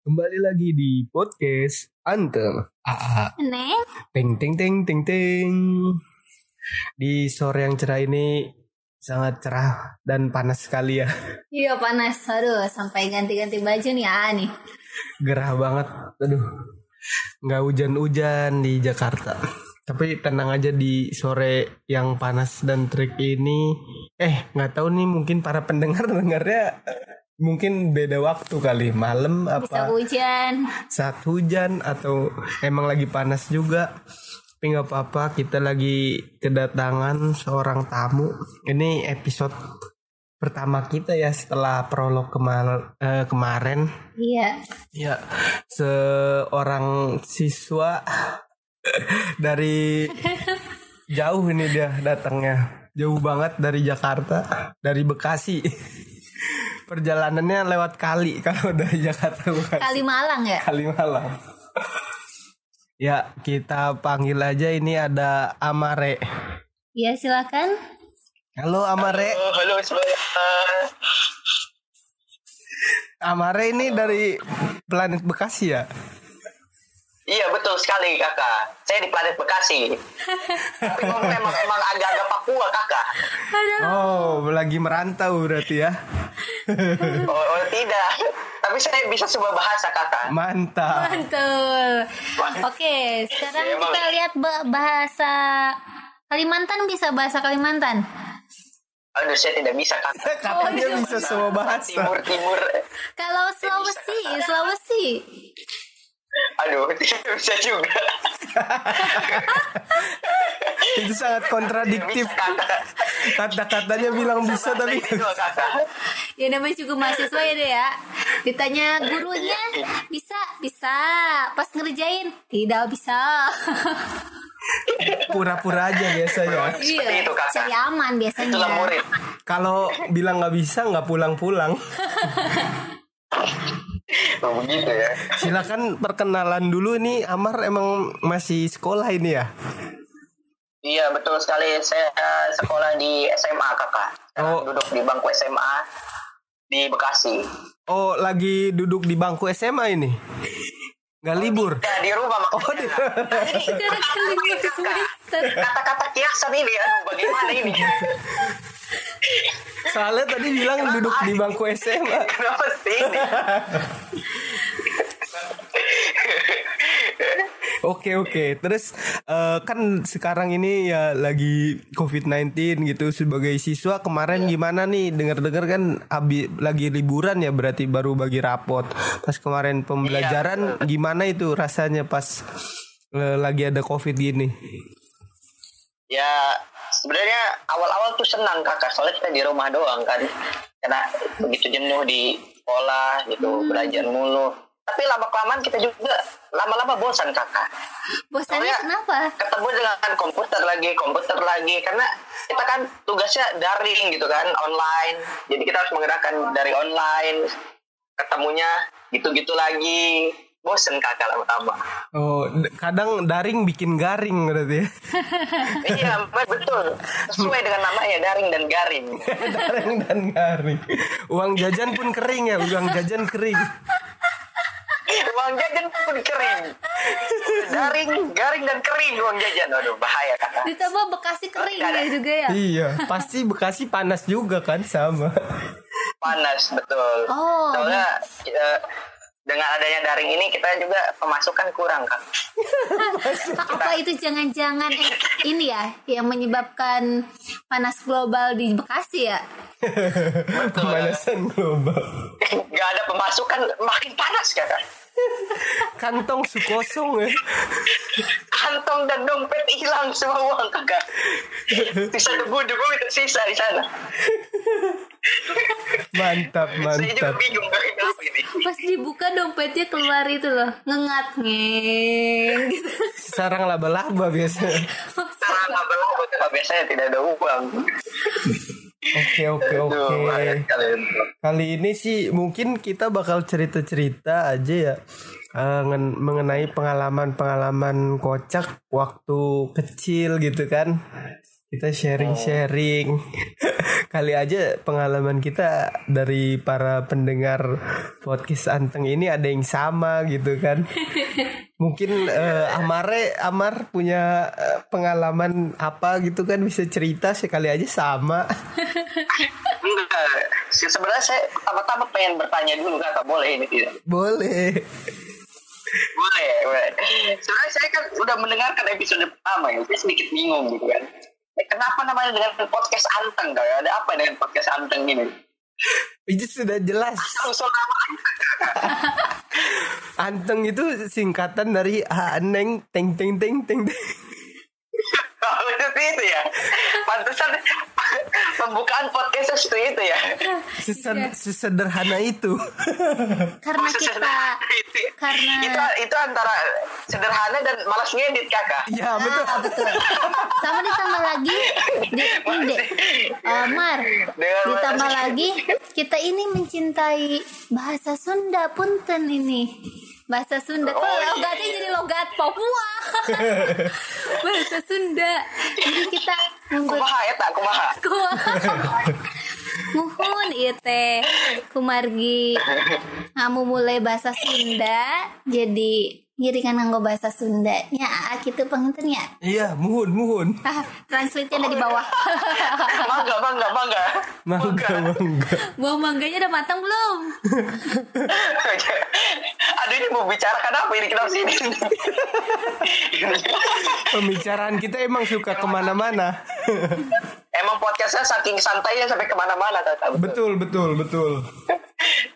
Kembali lagi di podcast Anteng. AA. Neng, Ting ting ting ting ting. Di sore yang cerah ini sangat cerah dan panas sekali ya. iya panas. Aduh, sampai ganti-ganti baju nih ah nih. Gerah banget. Aduh. Nggak hujan-hujan di Jakarta. Tapi tenang aja di sore yang panas dan terik ini. Eh, nggak tahu nih mungkin para pendengar dengarnya mungkin beda waktu kali. Malam Bisa apa hujan. saat hujan atau emang lagi panas juga. Tapi nggak apa-apa kita lagi kedatangan seorang tamu. Ini episode pertama kita ya setelah prolog kemar eh, kemarin. Iya. ya seorang siswa dari jauh ini dia datangnya. Jauh banget dari Jakarta dari Bekasi perjalanannya lewat kali kalau dari Jakarta Bekasi Kali Malang ya? kali malam. Ya, kita panggil aja ini ada Amare. Iya silakan. Halo Amare. Oh, halo semuanya. Amare ini dari planet Bekasi ya? Iya betul sekali kakak. Saya di planet Bekasi. Tapi ngomong emang agak-agak Papua kakak. Oh, lagi merantau berarti ya. Oh, oh, tidak. Tapi saya bisa sebuah bahasa kakak. Mantap. Mantul. Oke, sekarang Emang- kita lihat ba- bahasa Kalimantan bisa bahasa Kalimantan. Aduh saya tidak bisa kakak. Katanya bisa semua bahasa. Timur timur. Kalau Sulawesi, Sulawesi. Aduh tidak bisa juga. Itu sangat kontradiktif. Kata-katanya bilang bisa tapi. Ya namanya juga mahasiswa ya deh ya. Ditanya gurunya bisa, bisa. Pas ngerjain tidak bisa. pura-pura aja biasanya. Itu, Kakak. cari aman biasanya. Kalau bilang nggak bisa nggak pulang-pulang. Oh, begitu ya. Silakan perkenalan dulu nih Amar emang masih sekolah ini ya? Iya betul sekali. Saya sekolah di SMA kakak. Sekarang Oh. duduk di bangku SMA di Bekasi. Oh lagi duduk di bangku SMA ini? Nggak libur? Ya di rumah Oh maksudnya. di- semester. kata-kata kiasan ini aduh bagaimana ini soalnya tadi bilang duduk di bangku SMA. kenapa sih ini Oke oke. Terus eh, kan sekarang ini ya lagi COVID-19 gitu sebagai siswa kemarin gimana nih? Dengar-dengar kan abi lagi liburan ya berarti baru bagi rapot. Pas kemarin pembelajaran gimana itu rasanya pas eh, lagi ada COVID gini? ya sebenarnya awal-awal tuh senang kakak. Soalnya kita di rumah doang kan. Karena begitu jenuh di sekolah gitu belajar mulu. Tapi lama kelamaan kita juga lama-lama bosan kakak. Bosannya kenapa? ketemu dengan komputer lagi komputer lagi. Karena kita kan tugasnya daring gitu kan online. Jadi kita harus menggerakkan dari online ketemunya gitu-gitu lagi bosen kakak lama-lama Oh, d- kadang daring bikin garing berarti ya. iya betul sesuai dengan namanya daring dan garing daring dan garing. Uang jajan pun kering ya, uang jajan kering. uang jajan pun kering daring garing dan kering uang jajan aduh bahaya kakak Ditambah Bekasi kering ya juga ya. Iya, pasti Bekasi panas juga kan sama. panas betul Oh. soalnya eh, dengan adanya daring ini kita juga pemasukan kurang kan Apa itu jangan-jangan eh, ini ya yang menyebabkan panas global di Bekasi ya? Pemanasan global. nggak ada pemasukan makin panas kakak Kantong su kosong ya. kantong dan dompet hilang semua uang kakak sisa debu-debu itu sisa di sana Mantap, saya juga mantap. bingung Pas dibuka dompetnya keluar itu loh, ngengat ngeng gitu. Sarang laba-laba biasanya. Cara laba-laba tuh biasanya tidak ada uang Oke, oke, oke. Kali ini sih mungkin kita bakal cerita-cerita aja ya ngen- mengenai pengalaman-pengalaman kocak waktu kecil gitu kan. Kita sharing-sharing. Kali aja pengalaman kita dari para pendengar podcast Anteng ini ada yang sama gitu kan. Mungkin eh, Amare Amar punya eh, pengalaman apa gitu kan bisa cerita sekali aja sama. Enggak. Se- Sebenarnya saya pertama-tama pengen bertanya dulu kakak boleh ini tidak? Boleh. Boleh, boleh. Sebenarnya saya kan udah mendengarkan episode pertama ya, saya sedikit bingung gitu kan. Eh, kenapa namanya dengan podcast Anteng kak? Ada apa dengan podcast Anteng ini? Itu sudah jelas. Usul nama Anteng itu singkatan dari Aneng teng teng teng teng. teng. Oh, itu ya. Pantesan pembukaan podcastnya seperti itu ya. Sesed- sesederhana itu. Karena kita itu, karena itu itu antara sederhana dan malas ngedit kakak. ya betul. Ah, betul. Sama ditambah lagi di ini deh. Mar, Dengan ditambah makasih. lagi kita ini mencintai bahasa Sunda punten ini. Bahasa Sunda. Oh, iya, logatnya iya. jadi logat Papua. bahasa Sunda. Jadi kita Kumaha ya tak kumaha. Muhun ieu teh. Kumargi. Kamu mulai bahasa Sunda jadi ngiringan nganggo bahasa Sunda nya gitu pengentennya Iya, muhun muhun. ah translate nya ada di bawah Mangga, mangga, mangga. Mangga mangga. buah mangganya udah matang belum Aduh ini mau bicarakan apa ini kenapa sini? Pembicaraan kita emang suka ke mana-mana. Emang podcastnya saking santainya sampai ke mana-mana kakak. betul betul betul.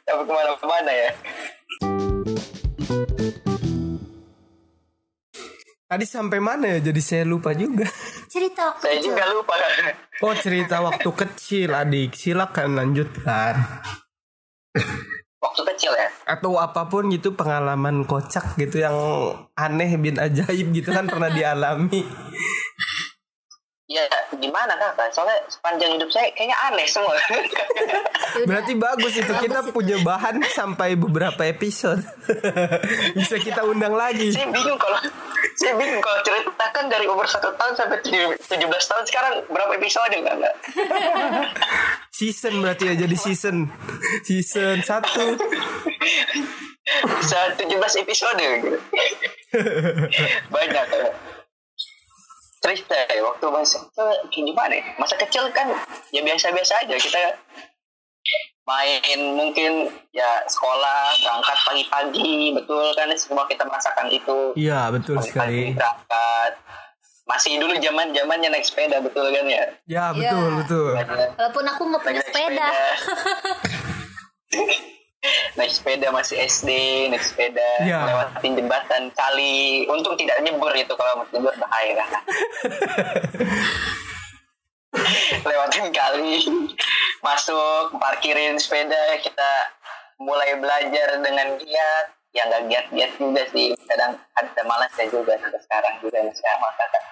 Sampai ke mana-mana ya. Tadi sampai mana ya? Jadi saya lupa juga. cerita waktu Saya kecil juga lupa. Oh cerita waktu kecil adik silakan lanjutkan. Waktu kecil ya. Atau apa pun gitu pengalaman kocak gitu yang aneh bin ajaib gitu kan pernah dialami. Ya gimana kakak? Soalnya sepanjang hidup saya kayaknya aneh semua. Yaudah. Berarti bagus itu kita Bagus itu. punya bahan sampai beberapa episode. Bisa kita undang lagi. saya bingung kalau saya bingung kalau ceritakan dari umur satu tahun sampai tujuh- 17 tahun sekarang berapa episode kakak? Season berarti ya jadi season. Season 1. Bisa 17 episode gitu. Banyak kakak. cerita ya waktu masa gimana ya masa kecil kan ya biasa-biasa aja kita main mungkin ya sekolah berangkat pagi-pagi betul kan semua kita merasakan itu Iya betul sekali. pagi-pagi berangkat masih dulu zaman zamannya naik sepeda betul kan ya Ya betul Iya. betul. walaupun aku nggak punya naik sepeda naik sepeda masih SD naik sepeda Iya. lewatin jembatan kali untung tidak nyebur itu kalau mau nyebur bahaya lewatin kali masuk parkirin sepeda kita mulai belajar dengan giat. Ya nggak giat-giat juga sih. Kadang ada malas ya juga sampai sekarang juga masih sama kakak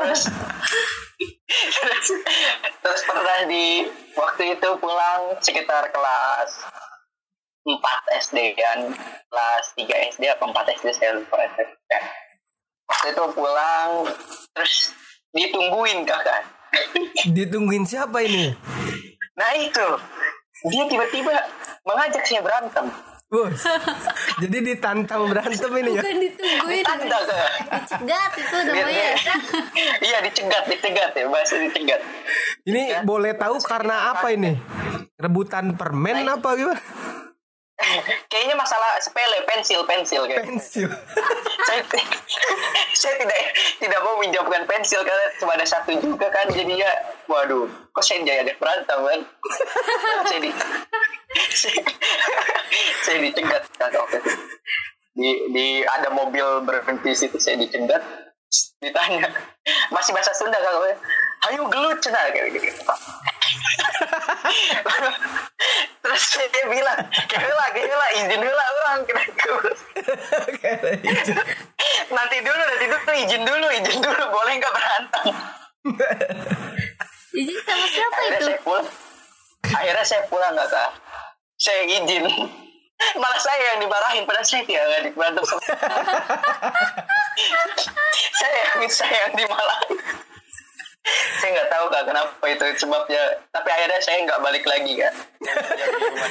terus terus pernah di waktu itu pulang sekitar kelas 4 SD kan kelas 3 SD apa 4 SD saya lupa Ya. waktu itu pulang terus ditungguin kakak Ditungguin siapa ini? nah itu dia tiba-tiba mengajak saya berantem Bos. Jadi ditantang berantem ini ya. bukan ditungguin kakak dicegat itu namanya iya dicegat dicegat ya bahasa dicegat Ini boleh tahu karena apa ini? Rebutan permen apa gimana? Kayaknya masalah sepele pensil pensil kayak Pensil. saya saya tidak tidak mau menjawabkan pensil karena cuma ada satu juga kan jadinya waduh kok saya jadi ada berantem kan? Saya di saya, saya dicegat kan waktu itu. Di di ada mobil berhenti situ saya dicegat ditanya masih bahasa Sunda kan ayo gelut cina kayak gitu terus saya bilang gila gila izin dulu lah orang kena nanti dulu nanti dulu izin dulu izin dulu boleh nggak berantem? Jadi sama siapa akhirnya itu? saya pulang. Akhirnya saya pulang nggak kak. Saya izin. Malah saya yang dimarahin pada saya ya nggak berantem sama saya yang saya yang dimarahin saya nggak tahu kak kenapa itu sebabnya tapi akhirnya saya nggak balik lagi kak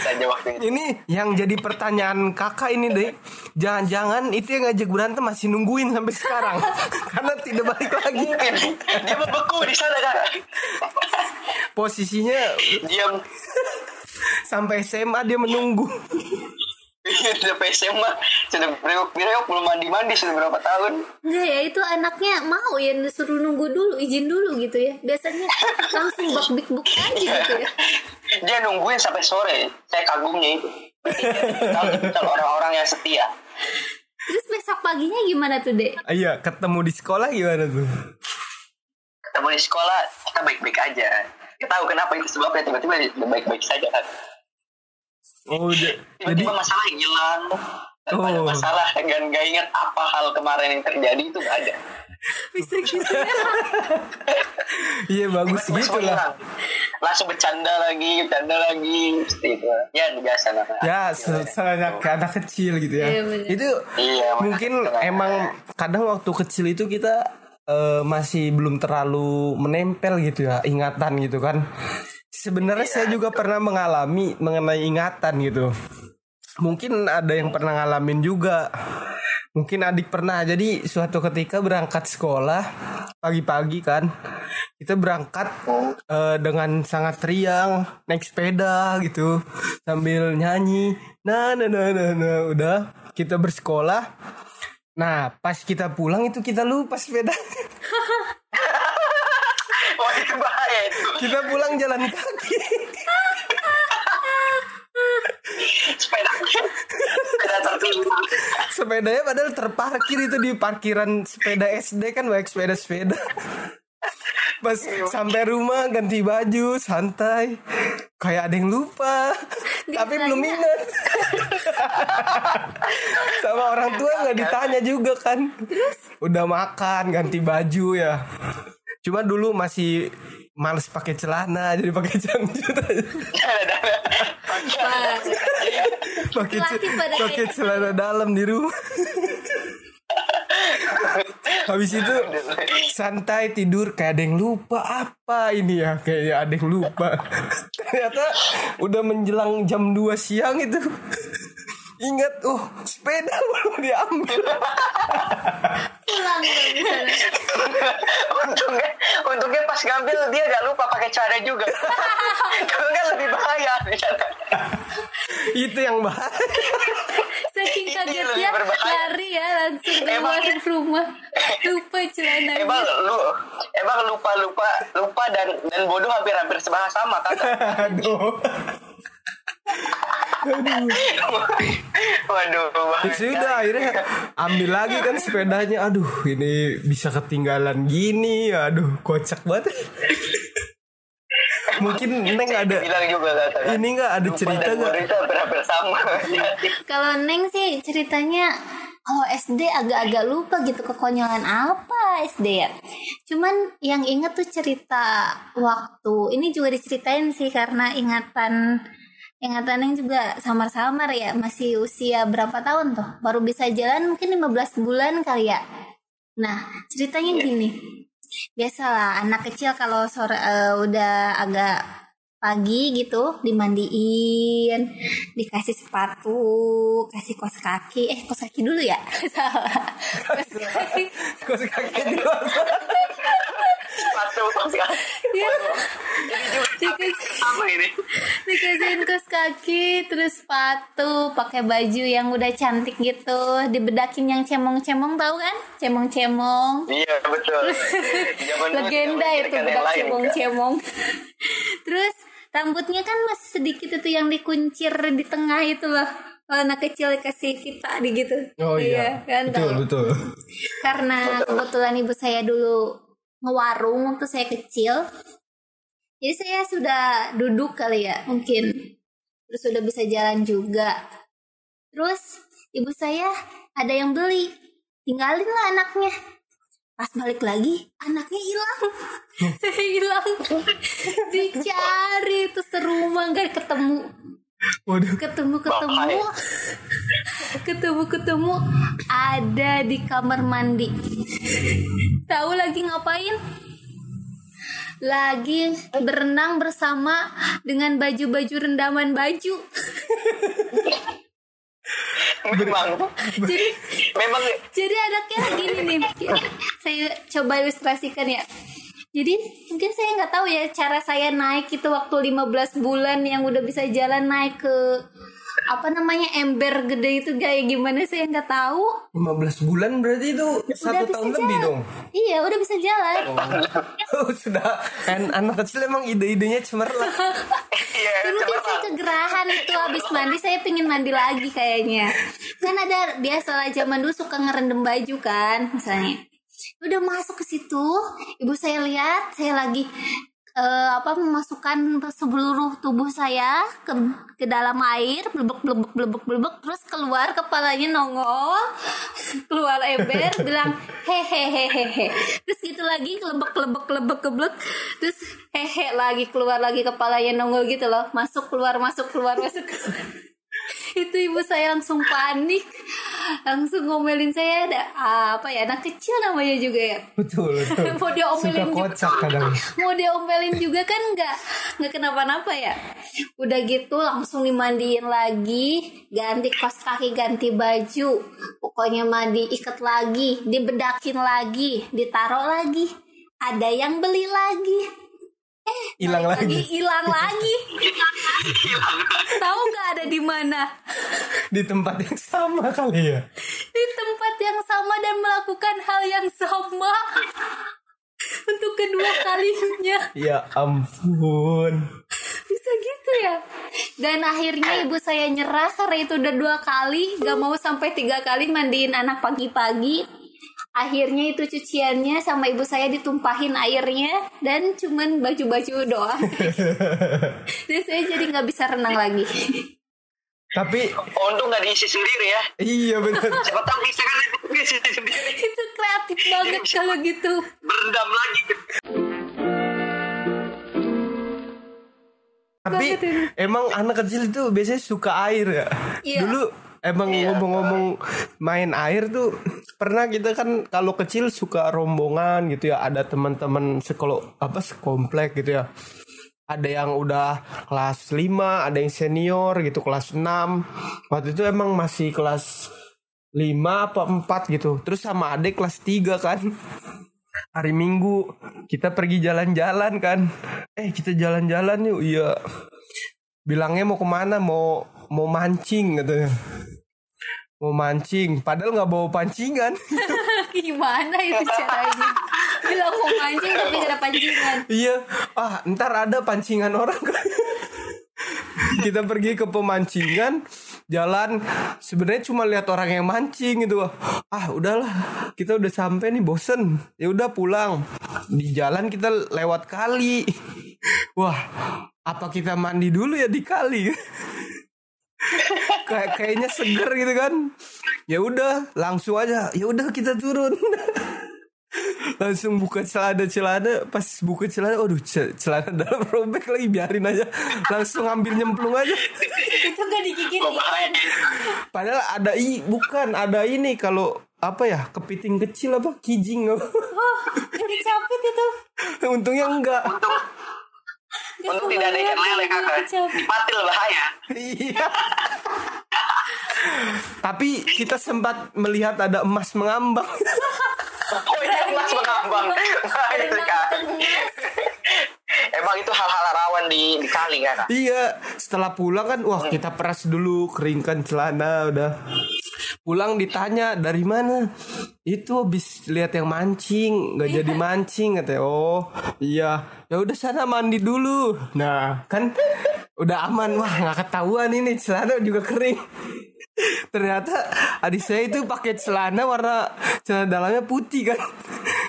saja waktu itu Ini yang jadi pertanyaan kakak ini deh. Jangan-jangan itu yang ngajak berantem masih nungguin sampai sekarang. Karena tidak balik lagi. mungkin dia membeku di sana kak Posisinya diam sampai SMA dia menunggu. udah SMA sudah bereok bereok belum mandi mandi sudah berapa tahun. Enggak ya itu anaknya mau ya disuruh nunggu dulu izin dulu gitu ya. Biasanya langsung bak bik buk aja gitu ya. Dia nungguin sampai sore. Saya kagumnya itu. Tipikal orang-orang yang setia. Terus besok paginya gimana tuh dek? Iya, ketemu di sekolah gimana tuh? ketemu di sekolah kita baik-baik aja. Kita tahu kenapa itu sebabnya tiba-tiba baik-baik saja kan Oh, udah. jadi tiba-tiba masalah hilang tanpa ada Oh. masalah dan gak ingat apa hal kemarin yang terjadi itu gak ada bisa gitu ya iya bagus Tiba-tiba gitu semua lah. langsung bercanda lagi bercanda lagi seperti itu ya biasa namanya Ya, se- sebanyak anak kecil gitu ya. Iya, bener. itu Iya, mungkin emang kadang waktu kecil itu kita eh, masih belum terlalu menempel gitu ya ingatan gitu kan. Sebenarnya Iya, saya juga pernah mengalami mengenai ingatan gitu. Mungkin ada yang pernah ngalamin juga. Mungkin adik pernah. Jadi suatu ketika berangkat sekolah pagi-pagi kan. Kita berangkat eh, dengan sangat riang, naik sepeda gitu sambil nyanyi. Nah, nah, nah, nah, nah. udah kita bersekolah. Nah, pas kita pulang itu kita lupa sepeda. Wah itu bahaya itu kita pulang jalan kaki. sepeda sepeda tertimbun Sepedanya padahal terparkir itu di parkiran sepeda SD kan banyak sepeda-sepeda. Pas sampai rumah ganti baju santai. Kayak ada yang lupa. Tapi belum ingat. Sama orang tua nggak ditanya juga kan. Udah makan ganti baju ya. Cuma dulu masih males pakai celana jadi pakai janggut pakai pakai kayak celana dalam di rumah. Habis itu santai tidur kayak ada yang lupa apa ini ya kayaknya ada yang lupa. Ternyata udah menjelang jam 2 siang itu. Ingat, oh sepeda belum diambil. pulang dong di sana. untungnya untungnya pas ngambil dia gak lupa pakai cara juga kalau nggak lebih bahaya itu yang bahaya. Saking kagetnya lebih berbahaya. lari ya langsung Emang- keluar rumah lupa celananya. emang lu emang lupa lupa lupa dan dan bodoh hampir hampir sebahasa sama kan Aduh. waduh bahaya. Sudah akhirnya ambil lagi kan sepedanya. Aduh, ini bisa ketinggalan gini. Aduh, kocak banget. Mungkin Neng ada bilang juga kata ini nggak ada Lupa cerita nggak? hampir sama Kalau Neng sih ceritanya kalau SD agak-agak lupa gitu kekonyolan apa SD ya. Cuman yang inget tuh cerita waktu ini juga diceritain sih karena ingatan ingatan yang juga samar-samar ya masih usia berapa tahun tuh baru bisa jalan mungkin 15 bulan kali ya. Nah ceritanya gini biasalah anak kecil kalau sore eh, udah agak pagi gitu dimandiin dikasih sepatu kasih kos kaki. Eh kos kaki dulu ya? Salah. Kos kaki. Kos kaki dua. kan ya sama ini dikasihin kos kaki terus sepatu pakai baju yang udah cantik gitu dibedakin yang cemong cemong tahu kan cemong cemong iya betul legenda kita itu bedak lain, cemong Kak. cemong terus rambutnya kan masih sedikit itu yang dikuncir di tengah itu loh kalau anak kecil dikasih pita di gitu Oh iya. kan Betul, tahu. betul. karena kebetulan ibu saya dulu ngewarung waktu saya kecil. Jadi saya sudah duduk kali ya mungkin. Terus sudah bisa jalan juga. Terus ibu saya ada yang beli. Tinggalin lah anaknya. Pas balik lagi anaknya hilang. Saya hilang. Dicari terus serumah nggak ketemu Waduh. ketemu ketemu ketemu ketemu ada di kamar mandi tahu lagi ngapain lagi berenang bersama dengan baju-baju rendaman baju. memang Jadi memang jadi anaknya gini nih. Saya coba ilustrasikan ya. Jadi mungkin saya nggak tahu ya cara saya naik itu waktu 15 bulan yang udah bisa jalan naik ke apa namanya ember gede itu kayak gimana saya nggak tahu. 15 bulan berarti itu satu bisa tahun lebih jalan. dong. Iya, udah bisa jalan. Oh, sudah kan anak kecil emang ide-idenya cemerlang. iya Dulu kan saya kegerahan itu habis mandi saya pingin mandi lagi kayaknya. Kan ada biasalah zaman dulu suka ngerendam baju kan misalnya. Udah masuk ke situ, ibu saya lihat saya lagi eh, apa memasukkan seluruh tubuh saya ke ke dalam air blebek blebek blebek blebek terus keluar kepalanya nongol keluar ember bilang hehehehehe terus gitu lagi kelebek kelebek kelebek kelebek terus hehe lagi keluar lagi kepalanya nongol gitu loh masuk keluar masuk keluar masuk keluar. itu ibu saya langsung panik langsung ngomelin saya ada apa ya anak kecil namanya juga ya Betul. betul. mau Suka diomelin juga kocak kadang. mau diomelin juga kan nggak nggak kenapa-napa ya udah gitu langsung dimandiin lagi ganti kos kaki ganti baju pokoknya mandi ikat lagi dibedakin lagi ditaruh lagi ada yang beli lagi Hilang lagi. hilang lagi. Tahu nggak ada di mana? Di tempat yang sama kali ya. di tempat yang sama dan melakukan hal yang sama. Untuk kedua kalinya. Ya ampun. bisa gitu ya? Dan akhirnya ibu saya nyerah karena itu udah dua kali. Gak mau sampai tiga kali mandiin anak pagi-pagi akhirnya itu cuciannya sama ibu saya ditumpahin airnya dan cuman baju-baju doang. Dan saya jadi nggak bisa renang lagi. Tapi untung nggak diisi sendiri ya. Iya benar. siapa tahu bisa kan diisi sendiri. Itu kreatif banget kalau gitu. berendam lagi. Tapi emang anak kecil itu biasanya suka air ya. Iya. Dulu emang ngomong-ngomong main air tuh pernah kita kan kalau kecil suka rombongan gitu ya. Ada teman-teman sekolah apa sekomplek gitu ya. Ada yang udah kelas 5 ada yang senior gitu kelas 6 waktu itu emang masih kelas 5 apa 4 gitu. Terus sama adik kelas 3 kan. Hari Minggu kita pergi jalan-jalan kan. Eh kita jalan-jalan yuk. Iya. Bilangnya mau ke mana? Mau mau mancing katanya mau mancing padahal nggak bawa pancingan. Gimana itu caranya bilang mau mancing tapi gak ada pancingan. Iya. Ah ntar ada pancingan orang. Kita pergi ke pemancingan jalan. Sebenarnya cuma lihat orang yang mancing gitu. Ah udahlah. Kita udah sampai nih bosen. Ya udah pulang. Di jalan kita lewat kali. Wah apa kita mandi dulu ya di kali kayak kayaknya seger gitu kan. Ya udah langsung aja. Ya udah kita turun. Langsung buka celana celana pas buka celana aduh ce- celana dalam robek lagi biarin aja. Langsung ambil nyemplung aja. Itu gak digigit padahal ada i bukan ada ini kalau apa ya kepiting kecil apa kijing apa. Oh jadi capit itu. Untungnya enggak untung tidak ada ikan lele kakak dipatil bahaya. Iya. Tapi kita sempat melihat ada emas mengambang. Oh iya emas mengambang. Wah, itu kan emang itu hal-hal rawan di, di kali kan Iya, setelah pulang kan, wah kita peras dulu, keringkan celana, udah. Pulang ditanya dari mana? Itu habis lihat yang mancing, nggak jadi mancing katanya. Oh, iya. Ya udah sana mandi dulu. Nah, kan udah aman. Wah, nggak ketahuan ini celana juga kering. Ternyata adik saya itu pakai celana warna celana dalamnya putih kan.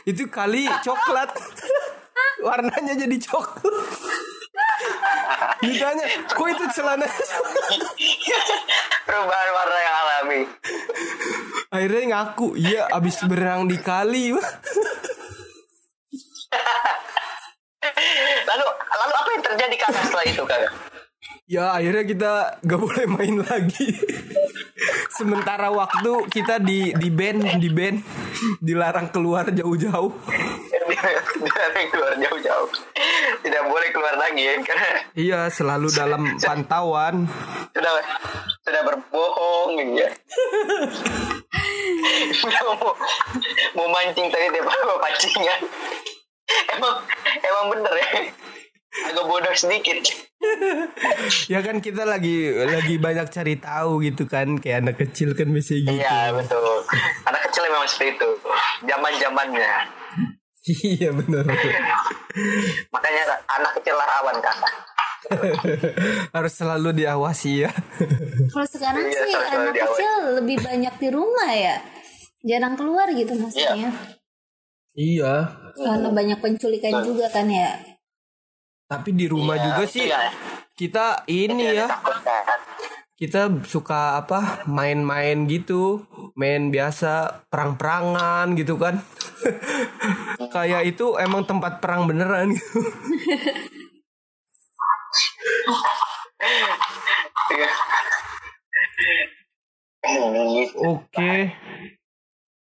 Itu kali coklat. Warnanya jadi coklat. Ditanya, kok itu celana? Perubahan warna yang alami Akhirnya ngaku, iya abis berenang di kali. lalu lalu apa yang terjadi kakak setelah itu kakak ya akhirnya kita gak boleh main lagi. Sementara waktu kita di di band di band dilarang keluar jauh-jauh. Dilarang keluar jauh-jauh. Tidak boleh keluar lagi ya karena Iya, selalu dalam pantauan. sudah sudah berbohong ya. mau, mau mancing tadi dia bawa pancingan. Emang emang bener ya. Agak bodoh sedikit. Ya kan kita lagi lagi banyak cari tahu gitu kan, kayak anak kecil kan bisa gitu. Iya betul. Anak kecil memang seperti itu. Zaman zamannya. Iya benar. Makanya anak kecil lah rawan kakak. Harus selalu diawasi ya. Kalau sekarang Iya, sih selalu anak diawasi. kecil lebih banyak di rumah ya. Jarang keluar gitu maksudnya. iya. Karena banyak penculikan juga kan ya. Tapi di rumah Iya, juga sih iya. kita ini ya. Takut kan. kita suka apa main-main gitu main biasa perang-perangan gitu kan kayak itu emang tempat perang beneran gitu Gitu. oke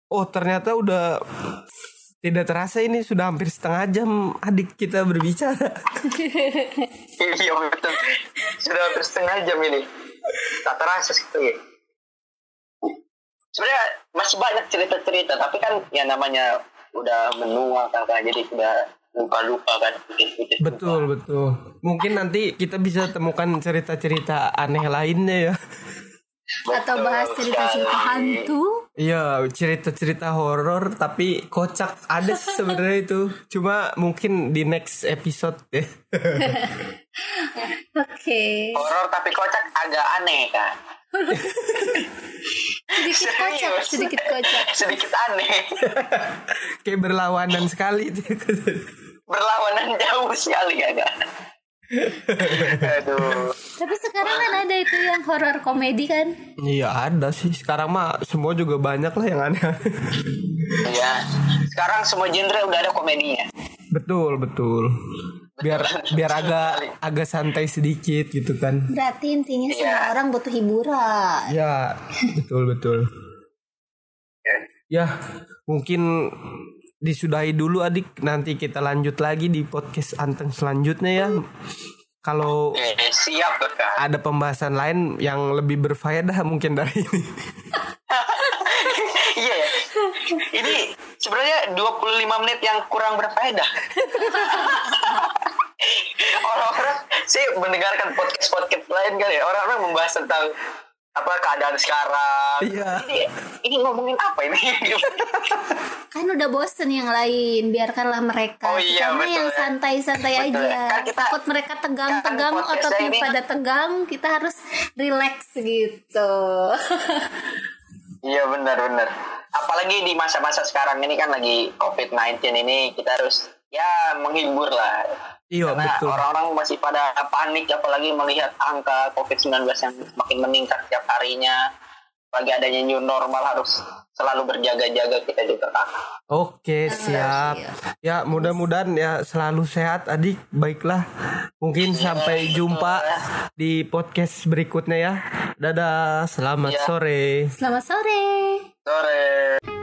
oh ternyata udah tidak terasa ini sudah hampir setengah jam adik kita berbicara Iya betul. Sudah hampir setengah jam ini. Tak terasa sekali. Sebenarnya masih banyak cerita-cerita, tapi kan ya namanya udah menua kakak, jadi sudah lupa-lupa kan. sedikit-sedikit lupa. betul betul mungkin nanti kita bisa temukan cerita-cerita aneh lainnya ya Atau bahas Betul cerita-cerita hantu. Iya cerita-cerita horor tapi kocak ada sih sebenarnya itu cuma mungkin di next episode ya Oke. Horor tapi kocak agak aneh kan. Sedikit kocak, sedikit kocak. Sedikit aneh. kayak berlawanan sekali Berlawanan jauh sekali agak. Aduh. Tapi sekarang kan ada itu yang horor komedi kan. Iya ada sih sekarang mah semua juga banyak lah yang aneh Ya. Sekarang semua genre udah ada komedinya. betul betul biar biar agak agak santai sedikit gitu kan Berarti intinya Iya. semua orang butuh hiburan. ya betul betul ya mungkin disudahi dulu adik nanti kita lanjut lagi di podcast anteng selanjutnya ya kalau Eh, siap ada pembahasan lain yang lebih berfaedah mungkin dari ini. Ini sebenarnya 25 menit yang kurang berfaedah. Orang-orang sih mendengarkan podcast-podcast lain kali ya. Orang-orang membahas tentang apa keadaan sekarang. Iya. Ini, ini ngomongin apa ini? Kan udah bosen yang lain, biarkanlah mereka. Oh iya, mah betul yang ya. santai-santai aja. ya. Kan kita- Takut mereka tegang-tegang, kan ototnya ini- pada tegang, kita harus relax gitu. Iya benar-benar. Apalagi di masa-masa sekarang ini kan lagi COVID-19 ini kita harus ya menghibur lah. iya Karena betul orang-orang masih pada panik apalagi melihat angka COVID-19 yang semakin meningkat tiap harinya. Lagi adanya new normal harus selalu berjaga-jaga kita juga kak. Oke siap Ya mudah-mudahan ya selalu sehat adik Baiklah Mungkin sampai jumpa di podcast berikutnya ya Dadah Selamat Iya. sore Selamat sore. Sore.